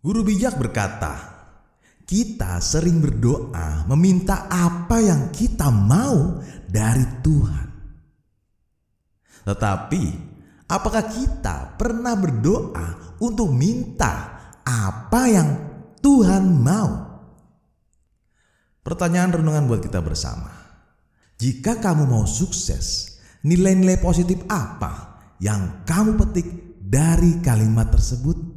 Guru bijak berkata, "Kita sering berdoa meminta apa yang kita mau dari Tuhan, tetapi apakah kita pernah berdoa untuk minta apa yang Tuhan mau?" Pertanyaan renungan buat kita bersama: jika kamu mau sukses, nilai-nilai positif apa yang kamu petik dari kalimat tersebut?